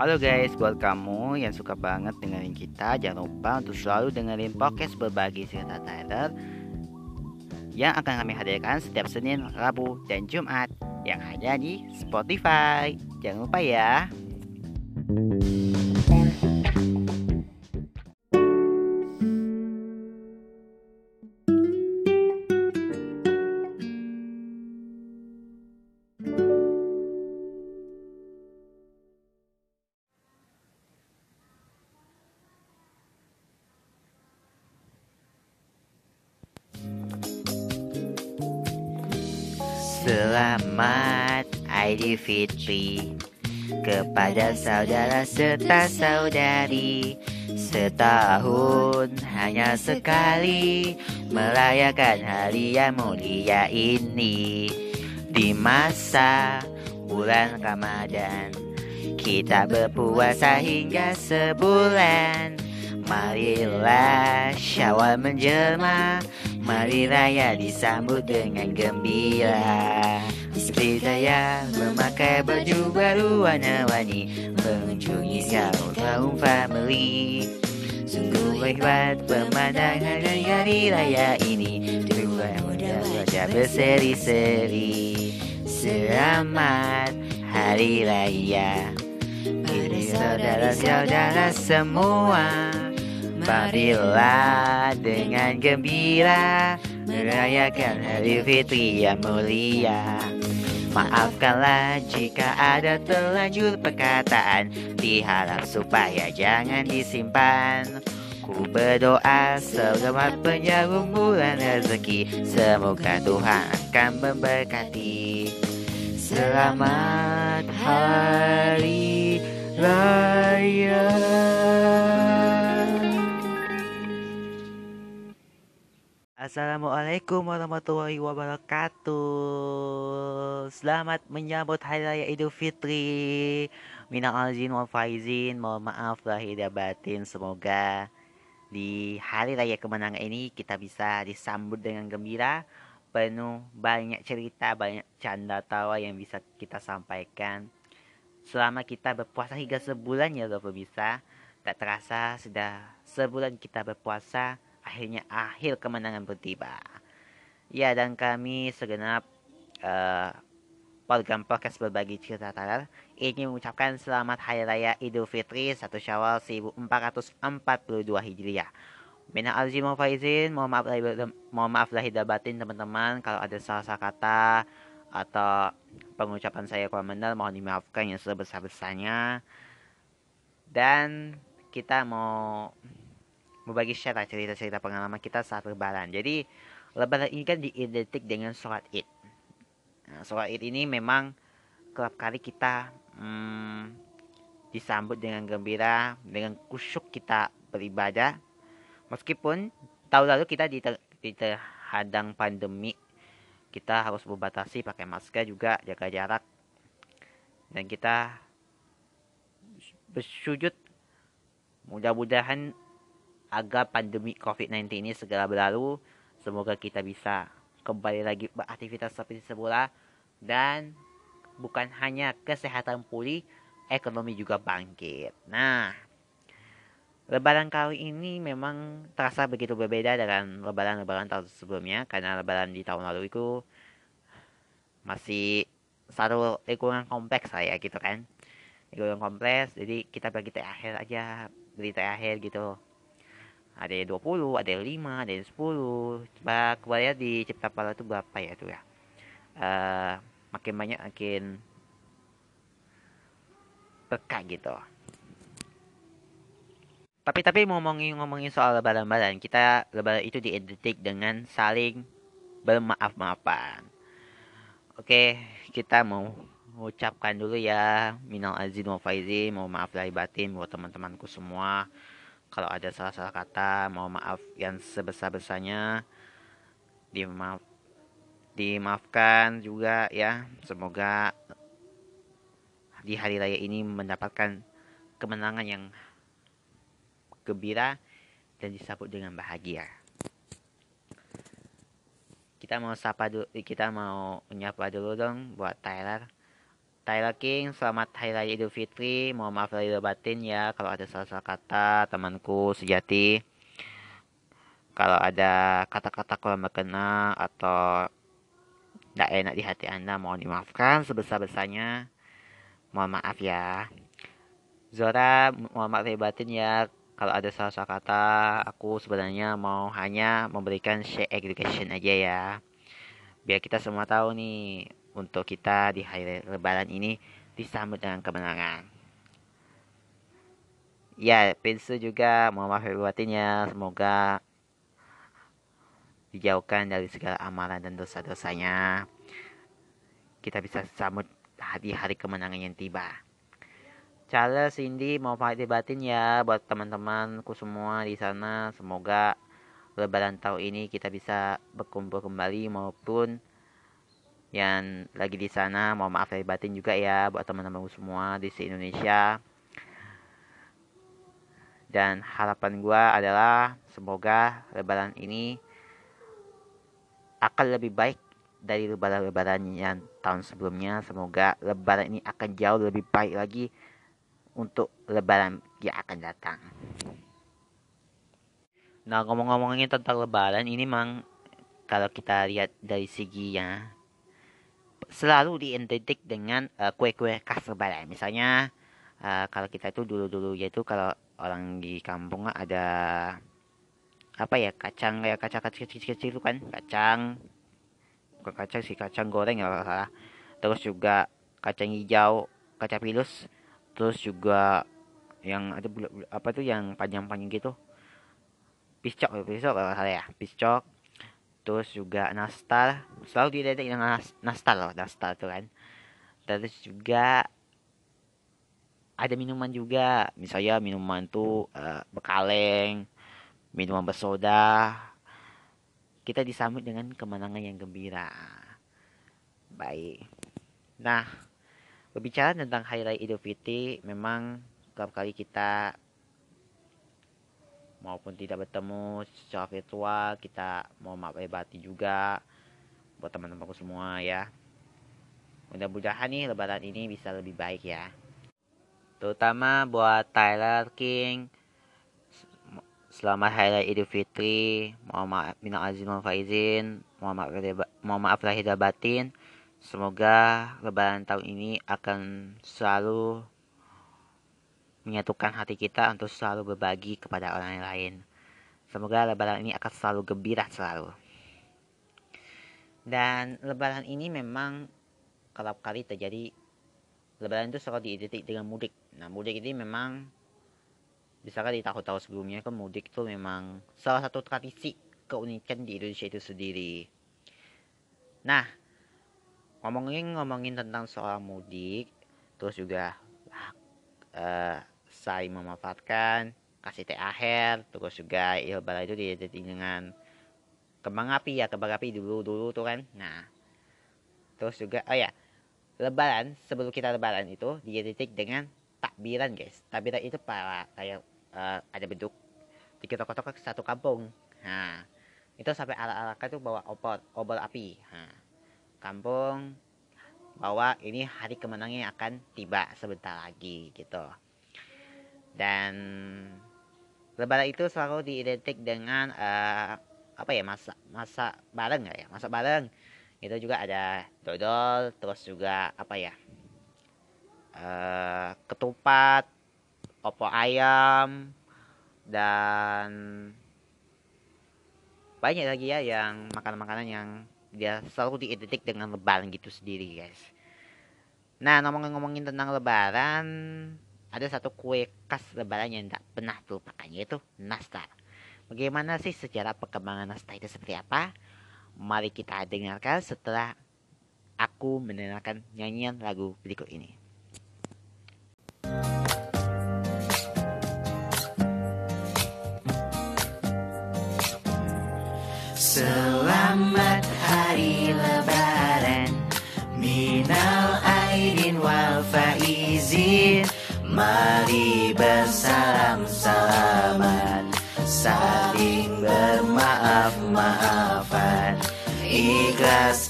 Halo guys, buat kamu yang suka banget dengerin kita, jangan lupa untuk selalu dengerin podcast berbagi cerita Tyler yang akan kami hadirkan setiap Senin, Rabu, dan Jumat yang ada di Spotify. Jangan lupa ya. Selamat Fitri. Kepada saudara serta saudari Setahun hanya sekali merayakan hari yang mulia ini. Di masa bulan Ramadan Kita berpuasa hingga sebulan. Marilah syawal menjelma Mari raya disambut dengan gembira Istri saya memakai baju baru warna-warni Mengunjungi kaum kaum family. Sungguh hebat pemandangan dari hari raya ini. Dua muda wajah berseri-seri. Selamat Hari Raya. Ini saudara-saudara semua Marilah dengan gembira Merayakan hari fitri yang mulia Maafkanlah jika ada terlanjur perkataan. Diharap supaya jangan disimpan. Ku berdoa selamat bulan rezeki. Semoga Tuhan akan memberkati. Selamat Hari Raya Assalamualaikum warahmatullahi wabarakatuh. Selamat menyambut Hari Raya Idul Fitri. Minal azin wal faizin. Mohon maaf lahir dan batin. Semoga di Hari Raya Kemenangan ini Kita bisa disambut dengan gembira Penuh banyak cerita Banyak canda tawa yang bisa kita sampaikan. Selama kita berpuasa hingga sebulan ya Bapak bisa Tak terasa sudah sebulan kita berpuasa akhirnya akhir kemenangan bertiba. Ya, dan kami segenap uh, program podcast berbagi cerita talar ini mengucapkan selamat Hari Raya Idul Fitri 1 Syawal 1442 Hijriah. Mina azim wa faizin, mohon maaf lahir, mohon maaf lahir batin teman-teman kalau ada salah-salah kata atau pengucapan saya kurang benar mohon dimaafkan yang sebesar-besarnya. Dan kita mau berbagi share cerita-cerita pengalaman kita saat lebaran. Jadi lebaran ini kan diidentik dengan sholat id. Nah, sholat id ini memang kerap kali kita hmm, disambut dengan gembira, dengan kusyuk kita beribadah. Meskipun tahun lalu kita diterhadang pandemi, kita harus membatasi pakai masker juga, jaga jarak. Dan kita bersujud mudah-mudahan agar pandemi COVID-19 ini segera berlalu. Semoga kita bisa kembali lagi beraktivitas seperti semula dan bukan hanya kesehatan pulih, ekonomi juga bangkit. Nah, lebaran kali ini memang terasa begitu berbeda dengan lebaran-lebaran tahun sebelumnya karena lebaran di tahun lalu itu masih satu lingkungan kompleks saya gitu kan. Lingkungan kompleks, jadi kita bagi THR aja, beli THR gitu ada yang 20 ada yang 5 ada yang 10 coba kembali di cipta pala itu berapa ya tuh ya? Uh, makin banyak makin berkah gitu. Tapi tapi ngomongin ngomongin soal lebaran-lebaran kita lebaran itu diidentik dengan saling bermaaf-maafan. Oke kita mau mengucapkan dulu ya minal azin wa faizin mau maaf dari batin buat teman-temanku semua kalau ada salah-salah kata mohon maaf yang sebesar-besarnya. Dimaaf dimaafkan juga ya. Semoga di hari raya ini mendapatkan kemenangan yang gembira dan disambut dengan bahagia. Kita mau sapa dulu kita mau menyapa dulu dong buat Tyler Tyler King, selamat Hari Raya Idul Fitri. Mohon maaf lahir batin ya kalau ada salah-salah kata temanku sejati. Kalau ada kata-kata kurang berkenan atau tidak enak di hati Anda, mohon dimaafkan sebesar-besarnya. Mohon maaf ya. Zora, mohon maaf lahir batin ya kalau ada salah-salah kata. Aku sebenarnya mau hanya memberikan share education aja ya. Biar kita semua tahu nih untuk kita di hari lebaran ini disambut dengan kemenangan. Ya, Pinsu juga mau maaf batinnya. Semoga dijauhkan dari segala amalan dan dosa-dosanya. Kita bisa sambut hari-hari kemenangan yang tiba. Charles, Cindy, mau maaf batin ya buat teman-temanku semua di sana. Semoga lebaran tahun ini kita bisa berkumpul kembali maupun yang lagi di sana mau maaf lahir batin juga ya buat teman-teman semua di se Indonesia. Dan harapan gue adalah semoga lebaran ini akan lebih baik dari lebaran-lebaran yang tahun sebelumnya. Semoga lebaran ini akan jauh lebih baik lagi untuk lebaran yang akan datang. Nah ngomong-ngomongin tentang lebaran ini memang kalau kita lihat dari segi ya selalu diidentitik dengan uh, kue-kue khas lebaran. Misalnya uh, kalau kita itu dulu-dulu yaitu kalau orang di kampung ada apa ya kacang ya kacang kecil kecil itu kan kacang. Bukan kacang sih kacang goreng ya salah. Terus juga kacang hijau kacang pilus. Terus juga yang ada apa tuh yang panjang-panjang gitu? Piscok piscok kalau salah ya piscok terus juga nastar. Selalu diidentikan dengan nastar loh nastar tuh kan. Terus juga ada minuman juga. Misalnya minuman tuh uh, bekaleng minuman bersoda. Kita disambut dengan kemenangan yang gembira. Baik. Nah berbicara tentang hari raya idul fitri memang kerap kali kita maupun tidak bertemu secara virtual kita mau maaf bati juga buat teman-temanku semua ya. Mudah-mudahan nih lebaran ini bisa lebih baik ya. Terutama buat Tyler King. Selamat hari Idul Fitri. Mohon maaf minal azin mohon faizin. Mohon maaf mohon maaf lahir batin. Semoga lebaran tahun ini akan selalu menyatukan hati kita untuk selalu berbagi kepada orang lain. Semoga lebaran ini akan selalu gembira selalu. Dan lebaran ini memang kerap kali terjadi lebaran itu selalu diidentik dengan mudik. Nah, mudik ini memang misalkan di tahun-tahun sebelumnya kan mudik itu memang salah satu tradisi keunikan di Indonesia itu sendiri. Nah, ngomongin ngomongin tentang soal mudik, terus juga uh, saya memanfaatkan kasih teh akhir terus juga ilbala itu diidentik dengan kembang api ya kembang api dulu dulu tuh kan. Nah terus juga oh ya lebaran sebelum kita lebaran itu diidentik dengan takbiran guys. Takbiran itu para kayak uh, ada bentuk di toko-toko satu kampung. Nah itu sampai ala-ala itu bawa obor obor api. Nah, kampung bahwa ini hari kemenangan akan tiba sebentar lagi gitu. Dan lebaran itu selalu diidentik dengan uh, apa ya masa masa bareng ya? Masa bareng. Itu juga ada dodol terus juga apa ya uh, ketupat opor ayam dan banyak lagi ya yang makanan-makanan yang dia selalu diidentik dengan lebaran gitu sendiri guys. Nah ngomongin-ngomongin tentang lebaran ada satu kue khas lebaran yang tidak pernah terlupakan yaitu nastar. Bagaimana sih sejarah perkembangan nastar itu seperti apa? Mari kita dengarkan setelah aku mendengarkan nyanyian lagu berikut ini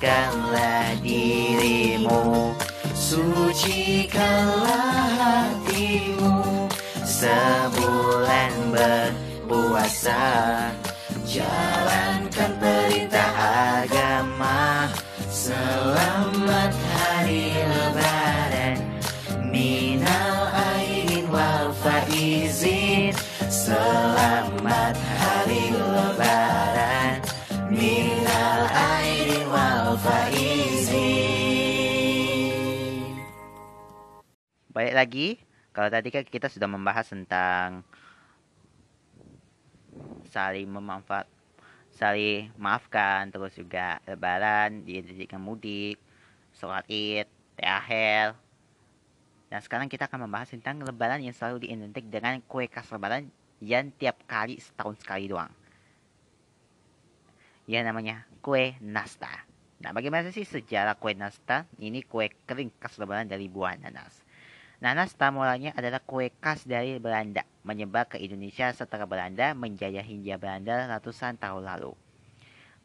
Ikhlaskanlah dirimu. Sucikanlah hatimu. Sebulan berpuasa. Jalankan Balik lagi. Kalau tadi kan kita sudah membahas tentang Saling memanfaat saling maafkan terus juga lebaran diidentikan mudik sholat id THR dan sekarang kita akan membahas tentang lebaran yang selalu diidentik dengan kue khas lebaran yang tiap kali setahun sekali doang. Yang namanya kue nasta. Nah bagaimana sih sejarah kue nasta? Ini kue kering khas lebaran dari buah nanas Nanas mulanya adalah kue khas dari Belanda, menyebar ke Indonesia setelah Belanda menjajah Hindia Belanda ratusan tahun lalu.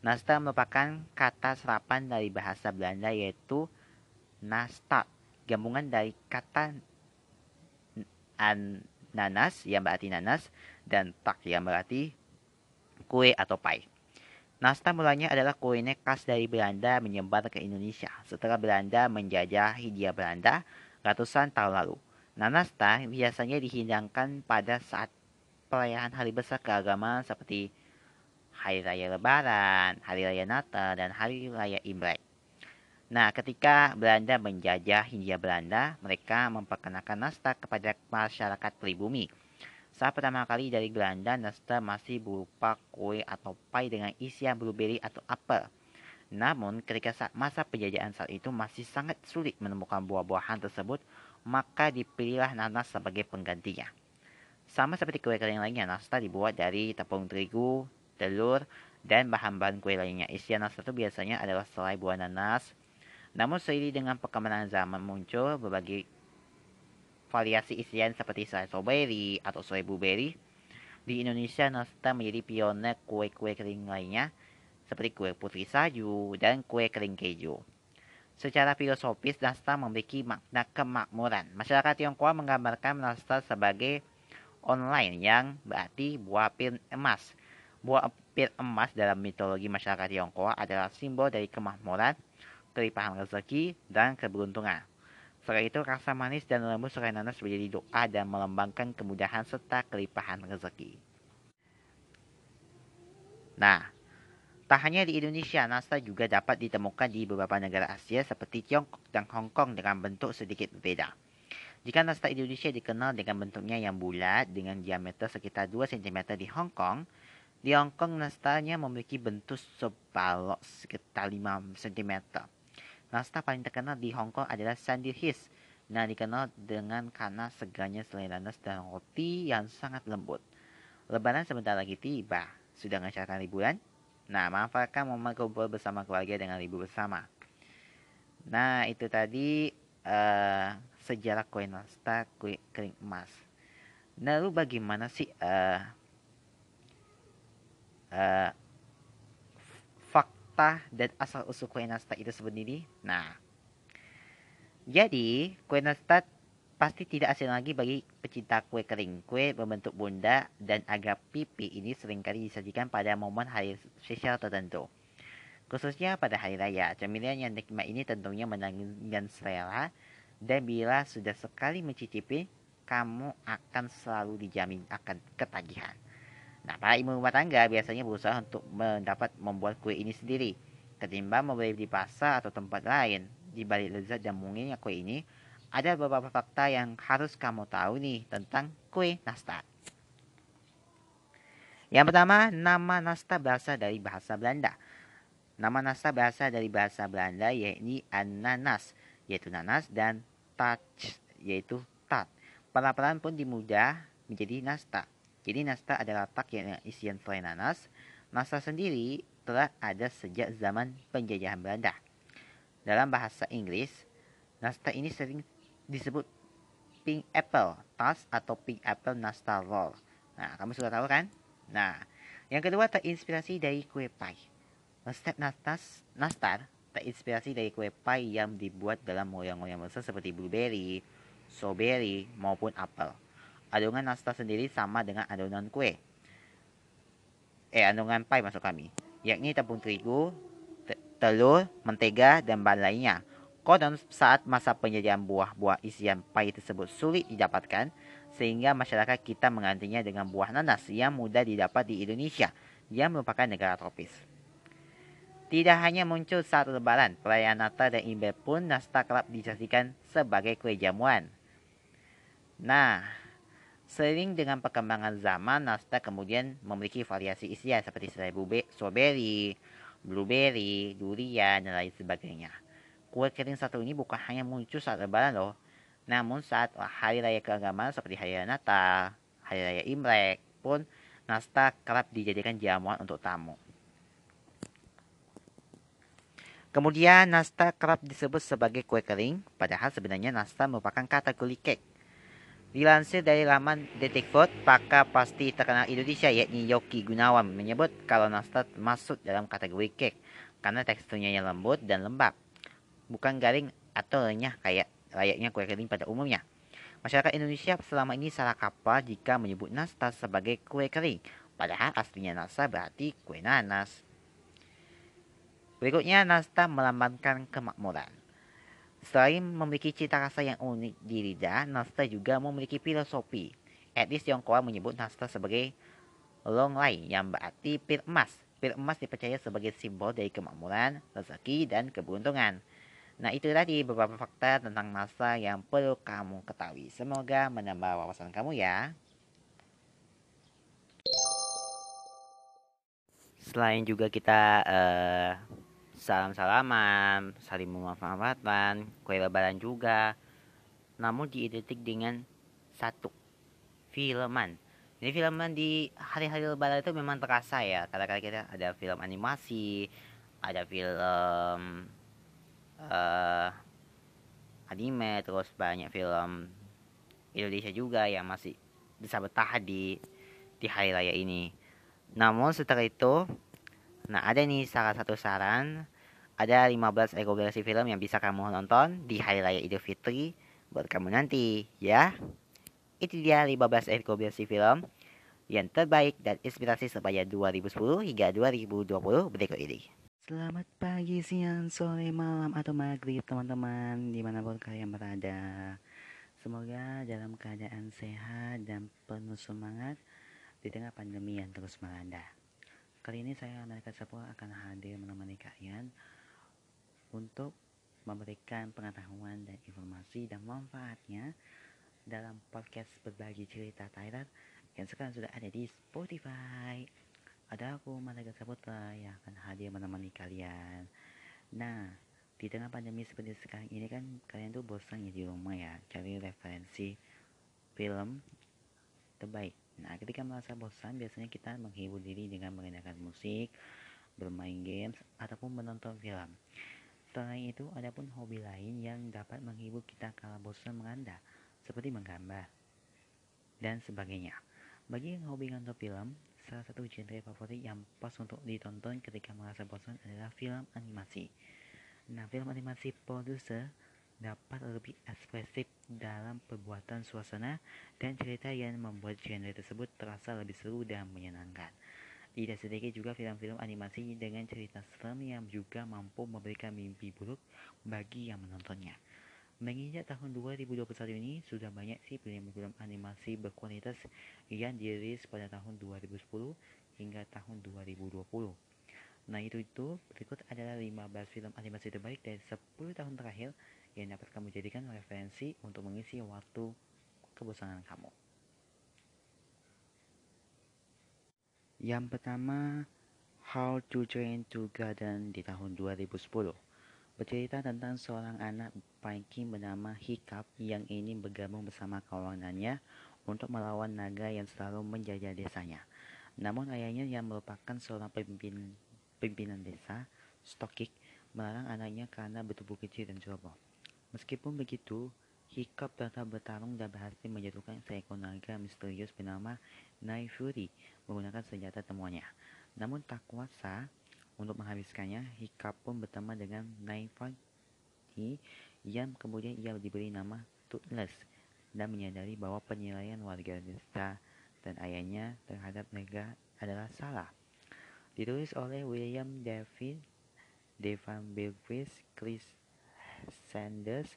Nasta merupakan kata serapan dari bahasa Belanda yaitu nasta, gabungan dari kata an nanas yang berarti nanas dan tak yang berarti kue atau pie. Nasta mulanya adalah kue khas dari Belanda menyebar ke Indonesia setelah Belanda menjajah Hindia Belanda ratusan tahun lalu. Nanasta biasanya dihidangkan pada saat perayaan hari besar keagamaan seperti Hari Raya Lebaran, Hari Raya Natal, dan Hari Raya Imlek. Nah, ketika Belanda menjajah Hindia Belanda, mereka memperkenalkan nasta kepada masyarakat pribumi. Saat pertama kali dari Belanda, nasta masih berupa kue atau pie dengan isian blueberry atau apel. Namun, ketika saat masa penjajahan saat itu masih sangat sulit menemukan buah-buahan tersebut, maka dipilihlah nanas sebagai penggantinya. Sama seperti kue kering lainnya, nasta dibuat dari tepung terigu, telur, dan bahan-bahan kue lainnya. Isian nasta itu biasanya adalah selai buah nanas. Namun seiring dengan perkembangan zaman muncul berbagai variasi isian seperti selai strawberry atau selai blueberry. Di Indonesia, nasta menjadi pionir kue-kue kering lainnya seperti kue putri salju dan kue kering keju. Secara filosofis, nasta memiliki makna kemakmuran. Masyarakat Tiongkok menggambarkan nasta sebagai online yang berarti buah pir emas. Buah pir emas dalam mitologi masyarakat Tiongkok adalah simbol dari kemakmuran, kelimpahan rezeki, dan keberuntungan. Selain itu, rasa manis dan lembut serai nanas menjadi doa dan melambangkan kemudahan serta kelimpahan rezeki. Nah, Tak hanya di Indonesia, nasta juga dapat ditemukan di beberapa negara Asia seperti Tiongkok dan Hong Kong dengan bentuk sedikit berbeda. Jika nasta Indonesia dikenal dengan bentuknya yang bulat dengan diameter sekitar 2 cm di Hong Kong, di Hong Kong nastanya memiliki bentuk sebalok sekitar 5 cm. Nasta paling terkenal di Hong Kong adalah His, yang dikenal dengan karena segarnya selai nanas dan roti yang sangat lembut. Lebaran sebentar lagi tiba. Sudah mencatatkan liburan? Nah, manfaatkan momen kumpul bersama keluarga dengan ibu bersama. Nah, itu tadi uh, sejarah nasta kue kering emas. Nah, lu bagaimana sih uh, uh, fakta dan asal usul kue nasta itu sebenarnya? Nah, jadi kue nasta Pasti tidak asing lagi bagi pecinta kue kering. Kue berbentuk bunda dan agak pipi ini sering kali disajikan pada momen hari spesial tertentu. Khususnya pada hari raya, cemilan yang nikmat ini tentunya menanggung selera dan bila sudah sekali mencicipi, kamu akan selalu dijamin akan ketagihan. Nah, para ibu rumah tangga biasanya berusaha untuk mendapat membuat kue ini sendiri, ketimbang membeli di pasar atau tempat lain. Di balik lezat dan mungilnya kue ini, ada beberapa fakta yang harus kamu tahu nih tentang kue nastar. Yang pertama, nama nastar berasal dari bahasa Belanda. Nama nastar berasal dari bahasa Belanda yaitu ananas, yaitu nanas, dan tat, yaitu tat. Pelaparan pun dimudah menjadi nasta. Jadi nasta adalah tak yang isian selai nanas. Nasta sendiri telah ada sejak zaman penjajahan Belanda. Dalam bahasa Inggris, nasta ini sering disebut pink apple tas atau pink apple nastar roll. Nah, kamu sudah tahu kan? Nah, yang kedua terinspirasi dari kue pie. Resep nastar, nastar terinspirasi dari kue pie yang dibuat dalam moyang-moyang besar seperti blueberry, strawberry, maupun apel. Adonan nastar sendiri sama dengan adonan kue. Eh, adonan pie masuk kami. Yakni tepung terigu, telur, mentega, dan bahan lainnya. Konon saat masa penyediaan buah-buah isian pie tersebut sulit didapatkan, sehingga masyarakat kita menggantinya dengan buah nanas yang mudah didapat di Indonesia, yang merupakan negara tropis. Tidak hanya muncul saat lebaran, perayaan Natal dan Imlek pun nastar kerap disajikan sebagai kue jamuan. Nah, sering dengan perkembangan zaman, nastar kemudian memiliki variasi isian seperti strawberry, blueberry, durian, dan lain sebagainya. Kue kering satu ini bukan hanya muncul saat lebaran loh, namun saat hari raya keagamaan seperti hari raya Natal, hari raya Imlek pun nastar kerap dijadikan jamuan untuk tamu. Kemudian nastar kerap disebut sebagai kue kering, padahal sebenarnya nastar merupakan kategori kek. Dilansir dari laman Detik Food, pakar pasti terkenal Indonesia yakni Yoki Gunawan menyebut kalau nastar masuk dalam kategori kek karena teksturnya yang lembut dan lembab, bukan garing atau renyah kayak layaknya kue kering pada umumnya. Masyarakat Indonesia selama ini salah kaprah jika menyebut nastar sebagai kue kering, padahal aslinya nastar berarti kue nanas. Berikutnya, nastar melambangkan kemakmuran. Selain memiliki cita rasa yang unik di lidah, nastar juga memiliki filosofi. Etnis Tionghoa menyebut nastar sebagai long lai yang berarti pil emas. Pil emas dipercaya sebagai simbol dari kemakmuran, rezeki, dan keberuntungan. Nah itu tadi beberapa fakta tentang nastar yang perlu kamu ketahui. Semoga menambah wawasan kamu ya. Selain juga kita uh, salam-salaman, saling memaafkan, kue lebaran juga. Namun diidentik dengan satu, filman. Jadi filman di hari-hari lebaran itu memang terasa ya. Kadang-kadang kita ada film animasi, ada film uh, anime, terus banyak film Indonesia juga yang masih bisa bertahan di di hari raya ini. Namun setelah itu, nah ada nih salah satu saran ada 15 rekomendasi film yang bisa kamu nonton di Hari Raya Idul Fitri buat kamu nanti, ya. Itu dia 15 rekomendasi film yang terbaik dan inspirasi sepanjang 2010 hingga 2020 berikut ini. Selamat pagi, siang, sore, malam, atau maghrib teman-teman di mana pun kalian berada. Semoga dalam keadaan sehat dan penuh semangat di tengah pandemi yang terus melanda. Kali ini saya Amerika Sapua akan hadir menemani kalian untuk memberikan pengetahuan dan informasi dan manfaatnya dalam podcast berbagi cerita Thailand yang sekarang sudah ada di Spotify. Ada aku Malaga Saputra yang akan hadir menemani kalian. Nah, di tengah pandemi seperti sekarang ini kan kalian tuh bosan ya di rumah ya cari referensi film terbaik. Nah, ketika merasa bosan biasanya kita menghibur diri dengan mendengarkan musik, bermain games, ataupun menonton film. Selain itu, ada pun hobi lain yang dapat menghibur kita kala bosan menganda, seperti menggambar dan sebagainya. Bagi yang hobi nonton film, salah satu genre favorit yang pas untuk ditonton ketika merasa bosan adalah film animasi. Nah, film animasi produser dapat lebih ekspresif dalam perbuatan suasana dan cerita yang membuat genre tersebut terasa lebih seru dan menyenangkan. Tidak sedikit juga film-film animasi dengan cerita serem yang juga mampu memberikan mimpi buruk bagi yang menontonnya. Menginjak tahun 2021 ini, sudah banyak sih film-film animasi berkualitas yang dirilis pada tahun 2010 hingga tahun 2020. Nah itu itu berikut adalah 15 film animasi terbaik dari 10 tahun terakhir yang dapat kamu jadikan referensi untuk mengisi waktu kebosanan kamu. Yang pertama, How to Train to Garden di tahun 2010. Bercerita tentang seorang anak Viking bernama Hiccup yang ingin bergabung bersama kawanannya untuk melawan naga yang selalu menjajah desanya. Namun ayahnya yang merupakan seorang pemimpin, pimpinan desa, Stokik, melarang anaknya karena bertubuh kecil dan ceroboh. Meskipun begitu, Hiccup tetap bertarung dan berhasil menjatuhkan seekor naga misterius bernama Fury menggunakan senjata temuannya. Namun tak kuasa, Untuk menghabiskannya, Hika pun berteman dengan Naifaki yang kemudian ia diberi nama Toothless dan menyadari bahwa penilaian warga desa dan ayahnya terhadap mereka adalah salah. Ditulis oleh William David, Devan Bilquist, Chris Sanders,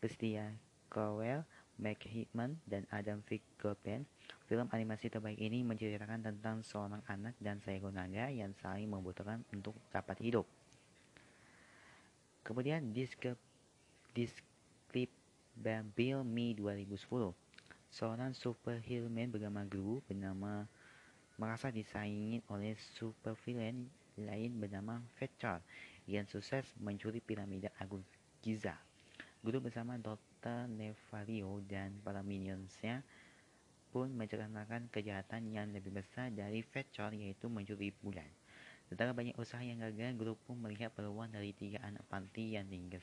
Christia Cowell, Mike Hickman, dan Adam Goldman. Film animasi terbaik ini menceritakan tentang seorang anak dan seekor naga yang saling membutuhkan untuk dapat hidup. Kemudian Bill Me 2010 Seorang superhero bernama Gru bernama merasa disaingi oleh supervillain lain bernama Fetchar yang sukses mencuri piramida Agung Giza. Guru bersama Dr. Nefario dan para minionsnya pun mencanakan kejahatan yang lebih besar dari Fetchor yaitu mencuri bulan. Setelah banyak usaha yang gagal, grup pun melihat peluang dari tiga anak panti yang tinggal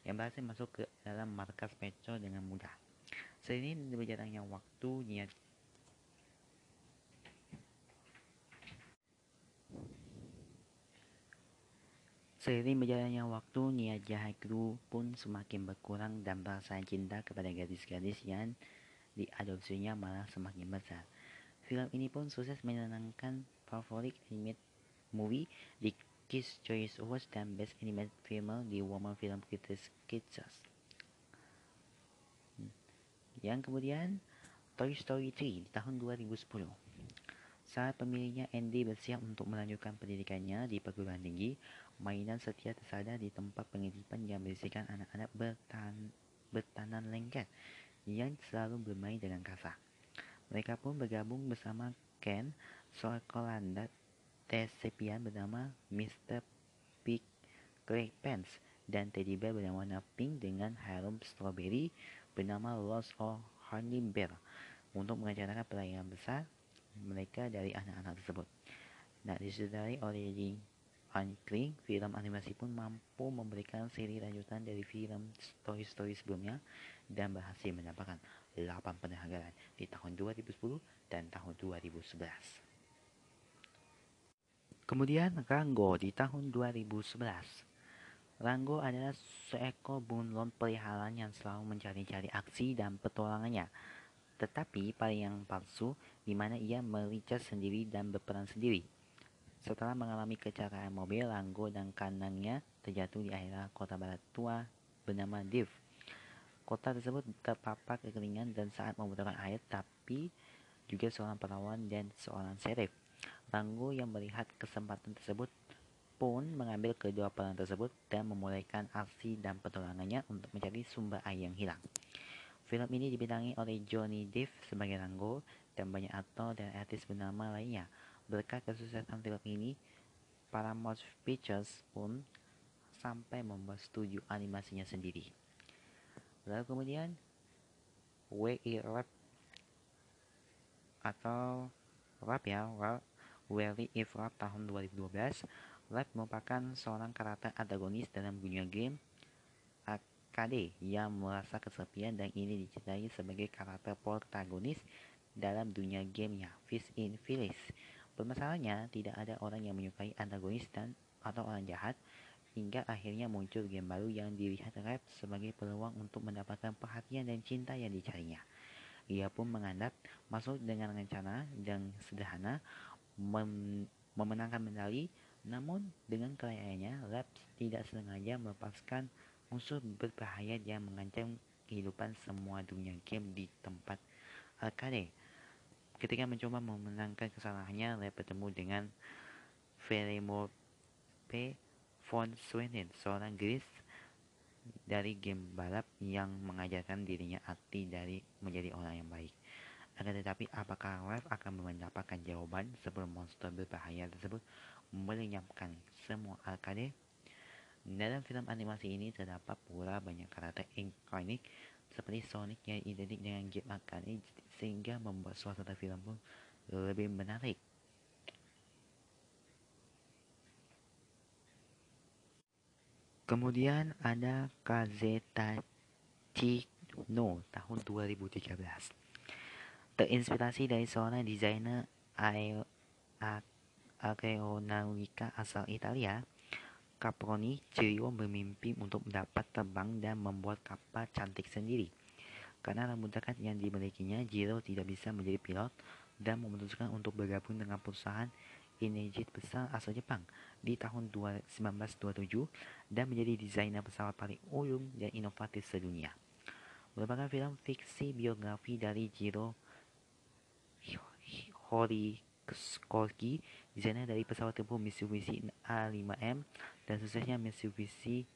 yang berhasil masuk ke dalam markas Fetchor dengan mudah. Seiring berjalannya waktu, niat Seiring berjalannya waktu, niat jahat kru pun semakin berkurang dan perasaan cinta kepada gadis-gadis yang diadopsinya malah semakin besar. Film ini pun sukses menyenangkan favorit animated movie di Kids Choice Awards dan Best Animated Film di Woman Film Critics Kids. Yang kemudian Toy Story 3 di tahun 2010. Saat pemiliknya Andy bersiap untuk melanjutkan pendidikannya di perguruan tinggi, mainan setia tersada di tempat pengiripan yang berisikan anak-anak bertan bertanan lengket yang selalu bermain dengan kasar. Mereka pun bergabung bersama Ken, seekor landat Tesepian bernama Mr. Pig Grey Pants dan teddy bear berwarna pink dengan harem strawberry bernama Rose or Honey Bear untuk merencanakan perayaan besar mereka dari anak-anak tersebut. Nah, disudahi oleh Jing Ankling, film animasi pun mampu memberikan seri lanjutan dari film Story Story sebelumnya dan berhasil mendapatkan 8 penghargaan di tahun 2010 dan tahun 2011. Kemudian Rango di tahun 2011. Rango adalah seekor bunglon peliharaan yang selalu mencari-cari aksi dan petualangannya tetapi pada yang palsu di mana ia mericat sendiri dan berperan sendiri. Setelah mengalami kecelakaan mobil, Langgo dan kanannya terjatuh di akhir kota barat tua bernama Div. Kota tersebut terpapar kekeringan dan saat membutuhkan air, tapi juga seorang perawan dan seorang serif. Langgo yang melihat kesempatan tersebut pun mengambil kedua peran tersebut dan memulaikan aksi dan pertolongannya untuk mencari sumber air yang hilang. Film ini dibintangi oleh Johnny Depp sebagai Rango dan banyak aktor dan artis bernama lainnya. Berkat kesuksesan film ini, Paramount Pictures pun sampai membuat studio animasinya sendiri. Lalu kemudian, We Rap atau Rap ya, Rap, Weary If Rap tahun 2012. Rap merupakan seorang karakter antagonis dalam dunia game KD yang merasa kesepian dan ini dicintai sebagai karakter protagonis dalam dunia gamenya Fish in Phyllis. Permasalahannya, tidak ada orang yang menyukai antagonis dan atau orang jahat hingga akhirnya muncul game baru yang dilihat Rap sebagai peluang untuk mendapatkan perhatian dan cinta yang dicarinya. Ia pun menganggap masuk dengan rencana dan sederhana mem memenangkan medali, namun dengan kelayaannya, Rap tidak sengaja melepaskan Musuh berbahaya yang mengancam kehidupan semua dunia game di tempat arcade. Ketika mencoba memenangkan kesalahannya, Ray bertemu dengan P. von Sweden, seorang Gris dari game balap yang mengajarkan dirinya arti dari menjadi orang yang baik. Akan tetapi, apakah Rev akan mendapatkan jawaban sebelum monster berbahaya tersebut melenyapkan semua arcade? Dalam film animasi ini terdapat pula banyak karakter ikonik seperti Sonic yang identik dengan game arcade sehingga membuat suasana film pun lebih menarik. Kemudian ada Kazeta Chino tahun 2013. Terinspirasi dari seorang desainer aeronautika asal Italia, Caproni Cirio bermimpi untuk mendapat terbang dan membuat kapal cantik sendiri. Karena lembutan yang dimilikinya, Jiro tidak bisa menjadi pilot dan memutuskan untuk bergabung dengan perusahaan Inejit besar asal Jepang di tahun 1927 dan menjadi desainer pesawat paling ulung dan inovatif sedunia. Merupakan film fiksi biografi dari Jiro Horikoshi, desainer dari pesawat tempur Mitsubishi A5M dan suksesnya Mitsubishi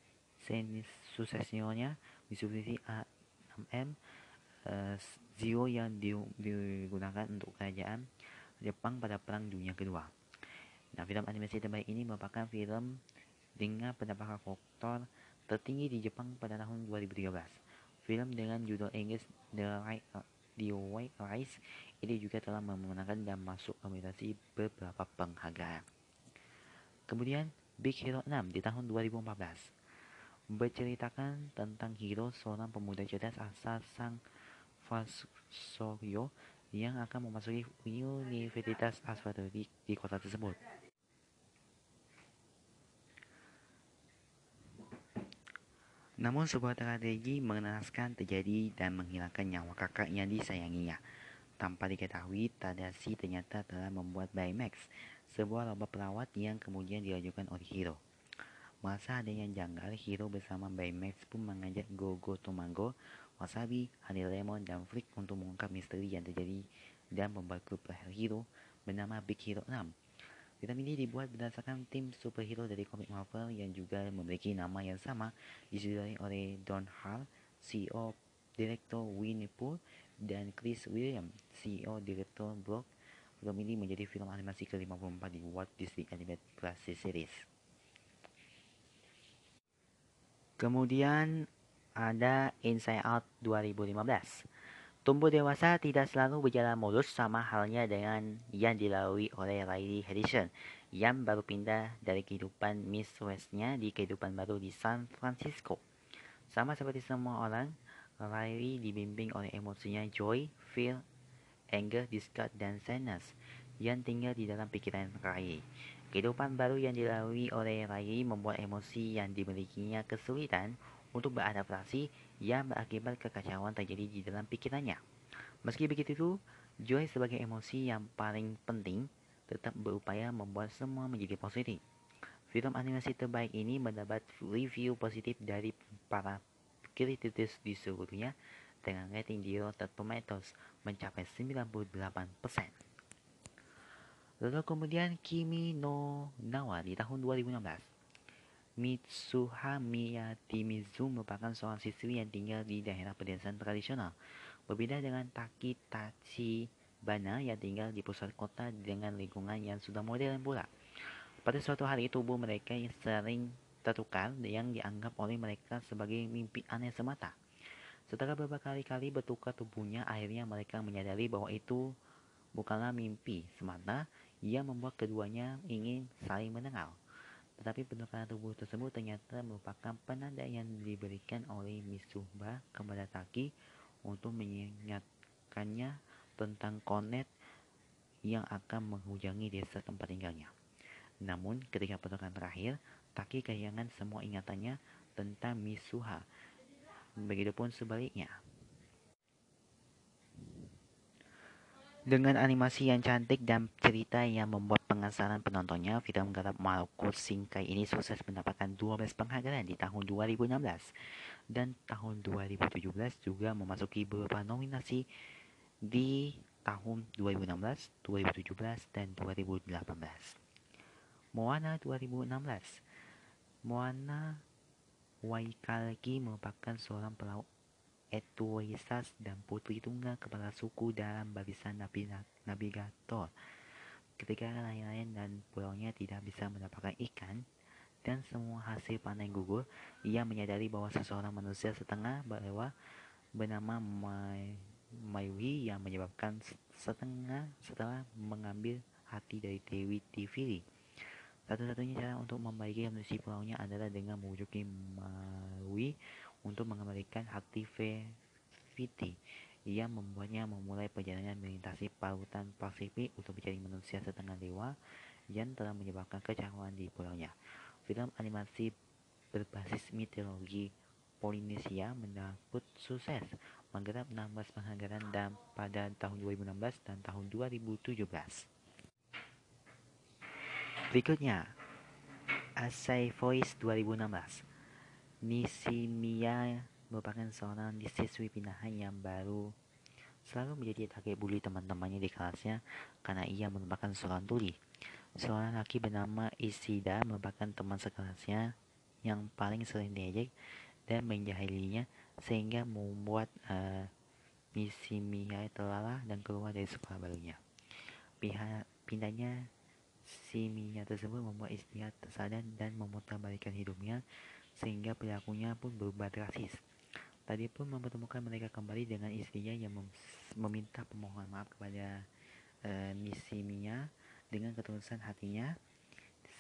suksesnya Mitsubishi A6M uh, Zero yang digunakan untuk kerajaan Jepang pada Perang Dunia Kedua. Nah, film animasi terbaik ini merupakan film dengan pendapatan faktor tertinggi di Jepang pada tahun 2013. Film dengan judul Inggris The Right The White Rise ini juga telah memenangkan dan masuk nominasi beberapa penghargaan. Kemudian Big Hero 6 di tahun 2014 berceritakan tentang hero seorang pemuda cerdas asal Sang Francisco yang akan memasuki Universitas Asfalto di, kota tersebut. Namun sebuah tragedi mengenaskan terjadi dan menghilangkan nyawa kakak yang disayanginya. Tanpa diketahui, Tadashi ternyata telah membuat Baymax, sebuah lomba pelawat yang kemudian diajukan oleh Hiro. Masa adanya janggal, Hiro bersama Baymax pun mengajak Gogo Tomango, Wasabi, Honey Lemon, dan Flick untuk mengungkap misteri yang terjadi dan membuat klub Hero bernama Big Hero 6 Film ini dibuat berdasarkan tim superhero dari komik Marvel yang juga memiliki nama yang sama, disutradari oleh Don Hall, CEO Direktur Winnie Pooh, dan Chris Williams, CEO Direktur Blog. Film ini menjadi film animasi ke-54 di Walt Disney Animated Classic Series. Kemudian ada Inside Out 2015. Tumbuh dewasa tidak selalu berjalan mulus sama halnya dengan yang dilalui oleh Riley Harrison yang baru pindah dari kehidupan Miss Westnya di kehidupan baru di San Francisco. Sama seperti semua orang, Riley dibimbing oleh emosinya joy, fear, anger, disgust, dan sadness yang tinggal di dalam pikiran Riley. Kehidupan baru yang dilalui oleh Riley membuat emosi yang dimilikinya kesulitan untuk beradaptasi yang berakibat kekacauan terjadi di dalam pikirannya. Meski begitu, Joy sebagai emosi yang paling penting tetap berupaya membuat semua menjadi positif. Film animasi terbaik ini mendapat review positif dari para kritikus di seluruh dunia dengan rating di Rotten Tomatoes mencapai 98%. Lalu kemudian Kimi no Nawa di tahun 2016. Mitsuha Miyatimizu merupakan seorang siswi yang tinggal di daerah pedesaan tradisional. Berbeda dengan Taki Tachibana yang tinggal di pusat kota dengan lingkungan yang sudah modern pula. Pada suatu hari tubuh mereka yang sering tertukar yang dianggap oleh mereka sebagai mimpi aneh semata. Setelah beberapa kali-kali bertukar tubuhnya, akhirnya mereka menyadari bahwa itu bukanlah mimpi semata yang membuat keduanya ingin saling mengenal. Tetapi penukaran tubuh tersebut ternyata merupakan penanda yang diberikan oleh Mitsuba kepada Taki untuk mengingatkannya tentang konet yang akan menghujangi desa tempat tinggalnya. Namun, ketika penukaran terakhir, Taki kehilangan semua ingatannya tentang Mitsuha. Begitupun sebaliknya. Dengan animasi yang cantik dan cerita yang membuat penasaran penontonnya, film garap Marco Shinkai ini sukses mendapatkan 12 penghargaan di tahun 2016 dan tahun 2017 juga memasuki beberapa nominasi di tahun 2016, 2017, dan 2018. Moana 2016 Moana Waikalki merupakan seorang pelaut Etuisas dan putri tunggal kepala suku dalam barisan navigator. Ketika nelayan dan pulaunya tidak bisa mendapatkan ikan dan semua hasil panen gugur, ia menyadari bahwa seseorang manusia setengah bawah bernama Mayui yang menyebabkan setengah setelah mengambil hati dari Dewi Tiviri. Satu-satunya cara untuk membaiki kondisi pulaunya adalah dengan membujuki Mayui untuk mengembalikan aktiviti yang membuatnya memulai perjalanan melintasi lautan Pasifik untuk mencari manusia setengah dewa yang telah menyebabkan kecewaan di pulaunya. Film animasi berbasis mitologi Polinesia mendapat sukses, menggarap 16 penghargaan dan pada tahun 2016 dan tahun 2017. Berikutnya, Asai Voice 2016. Nishimiya merupakan seorang siswi pindahan yang baru selalu menjadi target bully teman-temannya di kelasnya karena ia merupakan seorang tuli. Seorang laki bernama Isida merupakan teman sekelasnya yang paling sering diejek dan menjahilinya sehingga membuat uh, misi Mia terlalah dan keluar dari sekolah barunya. Pihak pindahnya si Mia tersebut membuat istrinya tersadar dan memutarbalikkan hidupnya sehingga perilakunya pun berubah drastis. Tadi pun mempertemukan mereka kembali dengan istrinya yang mem meminta permohonan maaf kepada uh, Nishimiya dengan ketulusan hatinya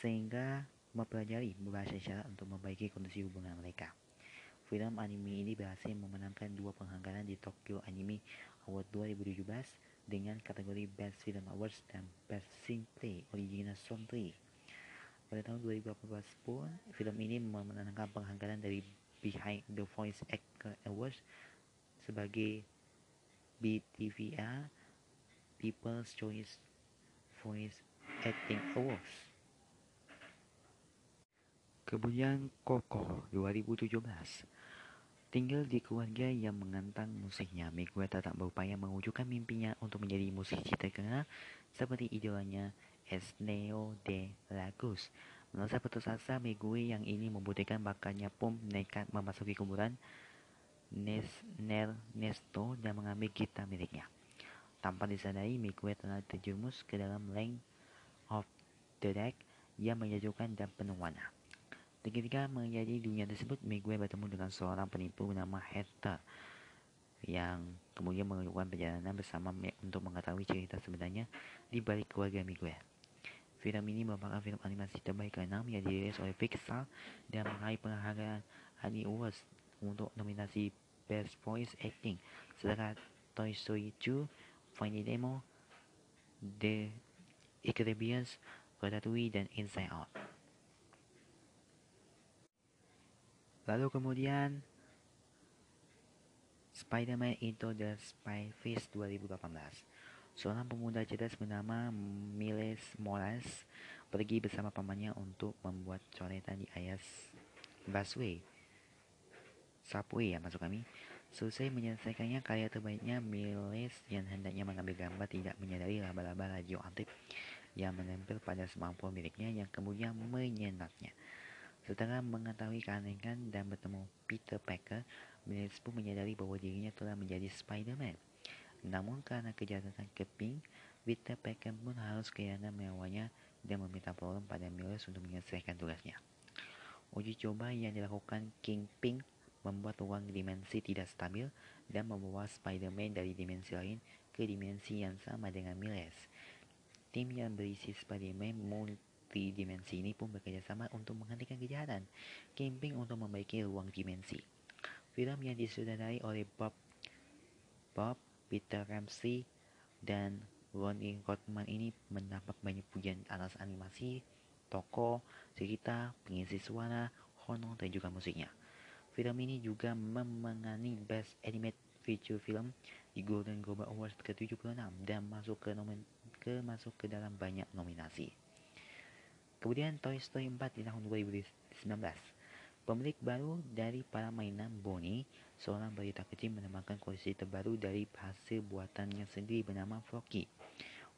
sehingga mempelajari beberapa isyarat untuk memperbaiki kondisi hubungan mereka. Film anime ini berhasil memenangkan dua penghargaan di Tokyo Anime Award 2017 dengan kategori Best Film Awards dan Best Screenplay Original Soundtrack. Pada tahun 2018 pun, film ini memenangkan penghargaan dari Behind the Voice Actor Awards sebagai BTVA People's Choice Voice Acting Awards. Kemudian Koko 2017 Tinggal di keluarga yang mengantang musiknya, Miguel tetap berupaya mewujudkan mimpinya untuk menjadi musisi terkenal seperti idolanya Esneo de Lagos. Merasa putus asa, Megui yang ini membutuhkan bakatnya pun nekat memasuki kuburan Nes Ner Nesto dan mengambil gitar miliknya. Tanpa disadari, Megui telah terjerumus ke dalam Lane of the Deck yang menyejukkan dan penuh warna. Ketika menjadi dunia tersebut, Megui bertemu dengan seorang penipu bernama Hector yang kemudian melakukan perjalanan bersama untuk mengetahui cerita sebenarnya di balik keluarga Miguel. Film ini merupakan film animasi terbaik ke-6 yang dirilis oleh Pixar dan meraih penghargaan Annie Awards untuk nominasi Best Voice Acting sedangkan Toy Story 2, Finding Nemo, The Incredibles, Ratatouille, dan Inside Out. Lalu kemudian Spider-Man Into the Spider-Verse 2018 Seorang pemuda cerdas bernama Miles Morales pergi bersama pamannya untuk membuat coretan di Ayas Busway. Subway ya maksud kami. Selesai menyelesaikannya karya terbaiknya Miles yang hendaknya mengambil gambar tidak menyadari laba-laba radioaktif yang menempel pada smartphone miliknya yang kemudian menyenatnya. Setelah mengetahui keanehan dan bertemu Peter Parker, Miles pun menyadari bahwa dirinya telah menjadi Spider-Man. Namun karena kejahatan keping, Peter Peckham pun harus kehilangan mewahnya dan meminta tolong pada Miles untuk menyelesaikan tugasnya. Uji coba yang dilakukan King Ping membuat ruang dimensi tidak stabil dan membawa Spider-Man dari dimensi lain ke dimensi yang sama dengan Miles. Tim yang berisi Spider-Man multidimensi ini pun bekerjasama untuk menghentikan kejahatan Ping untuk membaiki ruang dimensi. Film yang disutradarai oleh Bob Bob Peter Ramsey dan Ronnie Rodman ini mendapat banyak pujian atas animasi, toko, cerita, pengisi suara, honor, dan juga musiknya. Film ini juga memengani Best Animated Feature Film di Golden Globe Awards ke-76 dan masuk ke, nomin ke masuk ke dalam banyak nominasi. Kemudian Toy Story 4 di tahun 2019. Pemilik baru dari para mainan Bonnie seorang balita kecil menemukan koleksi terbaru dari hasil buatannya sendiri bernama Floki.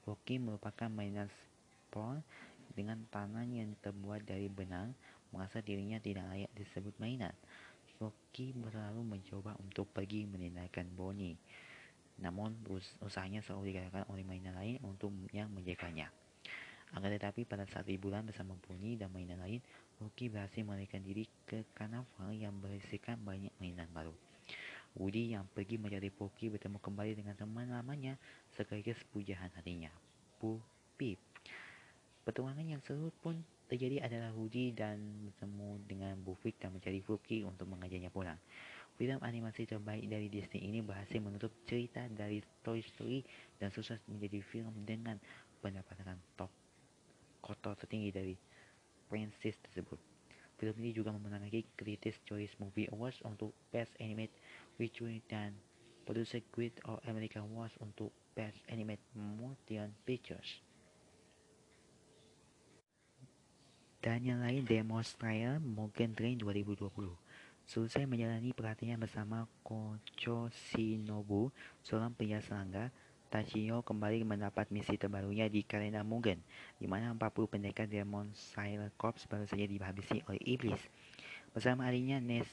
Floki merupakan mainan sport dengan tangan yang terbuat dari benang, merasa dirinya tidak layak disebut mainan. Floki selalu mencoba untuk pergi meninggalkan Bonnie. Namun usahanya selalu digagalkan oleh mainan lain untuk yang menjaganya. Akan tetapi pada saat liburan bersama Bonnie dan mainan lain, Floki berhasil melarikan diri ke karnaval yang berisikan banyak mainan baru. Woody yang pergi mencari Poki bertemu kembali dengan teman lamanya sekaligus pujahan hatinya, Bu Pip. Pertemuan yang seru pun terjadi adalah Woody dan bertemu dengan Bu Pip dan mencari Poki untuk mengajaknya pulang. Film animasi terbaik dari Disney ini berhasil menutup cerita dari Toy Story dan sukses menjadi film dengan pendapatan top kotor tertinggi dari Princess tersebut. Film ini juga memenangi Critics' Choice Movie Awards untuk Best Animated Feature dan Producer Guild of America Awards untuk Best Animated Motion Pictures. Dan yang lain Demonstrator Morgan Train 2020. Selesai menjalani pelatihan bersama Kocho Shinobu, seorang pria serangga, Tachio kembali mendapat misi terbarunya di kalender Mugen, di mana 40 pendekar Demon Slayer Corps baru saja dihabisi oleh iblis. Bersama adiknya Nes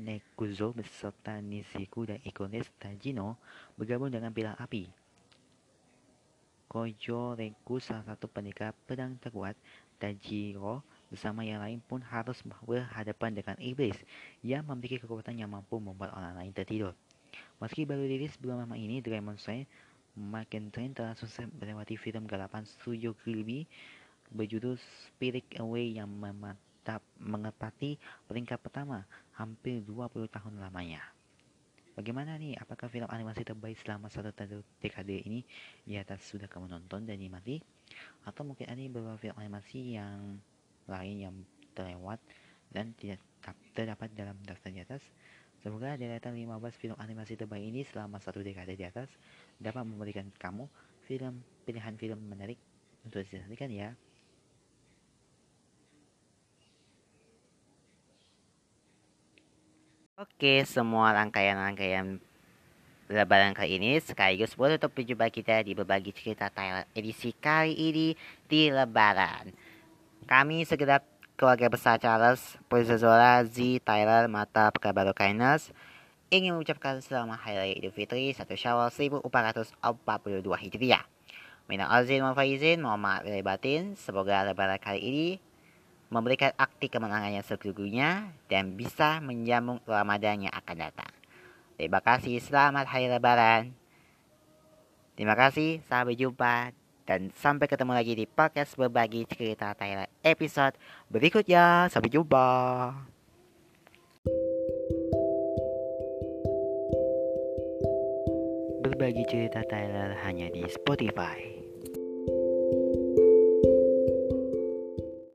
Nekuzo beserta Nishiku dan Ikones Tajino bergabung dengan pilar api. Kojo Reku salah satu pendekar pedang terkuat, Tajiro bersama yang lain pun harus berhadapan dengan iblis yang memiliki kekuatan yang mampu membuat orang lain tertidur. Meski baru rilis bulan lama ini, Dragon Slayer McIntyre telah sukses melewati film galapan Studio Ghibli berjudul Spirit Away yang memantap mengepati peringkat pertama hampir 20 tahun lamanya. Bagaimana nih? Apakah film animasi terbaik selama satu dekade ini di atas sudah kamu nonton dan nikmati? Atau mungkin ada beberapa film animasi yang lain yang terlewat dan tidak terdapat dalam daftar di atas? Semoga deretan 15 film animasi terbaik ini selama satu dekade di atas dapat memberikan kamu film pilihan film menarik untuk disaksikan ya. Oke, semua rangkaian-rangkaian lebaran kali ini sekaligus untuk perjumpaan kita di berbagi cerita Thailand edisi kali ini di lebaran. Kami segera keluarga besar Charles, Zora, Z, Tyler, Mata, Pekabaru Kindness, ingin mengucapkan selamat Hari Raya Idul Fitri 1 Syawal 1442 Hijriah. Minal azin wa faizin, mohon maaf dari batin. Semoga lebaran kali ini memberikan akti kemenangan yang sesungguhnya dan bisa menjamu Ramadan yang akan datang. Terima kasih, selamat Hari Lebaran. Terima kasih, sampai jumpa dan sampai ketemu lagi di podcast berbagi cerita Thailand episode berikutnya. Sampai jumpa. Berbagi cerita Thailand hanya di Spotify.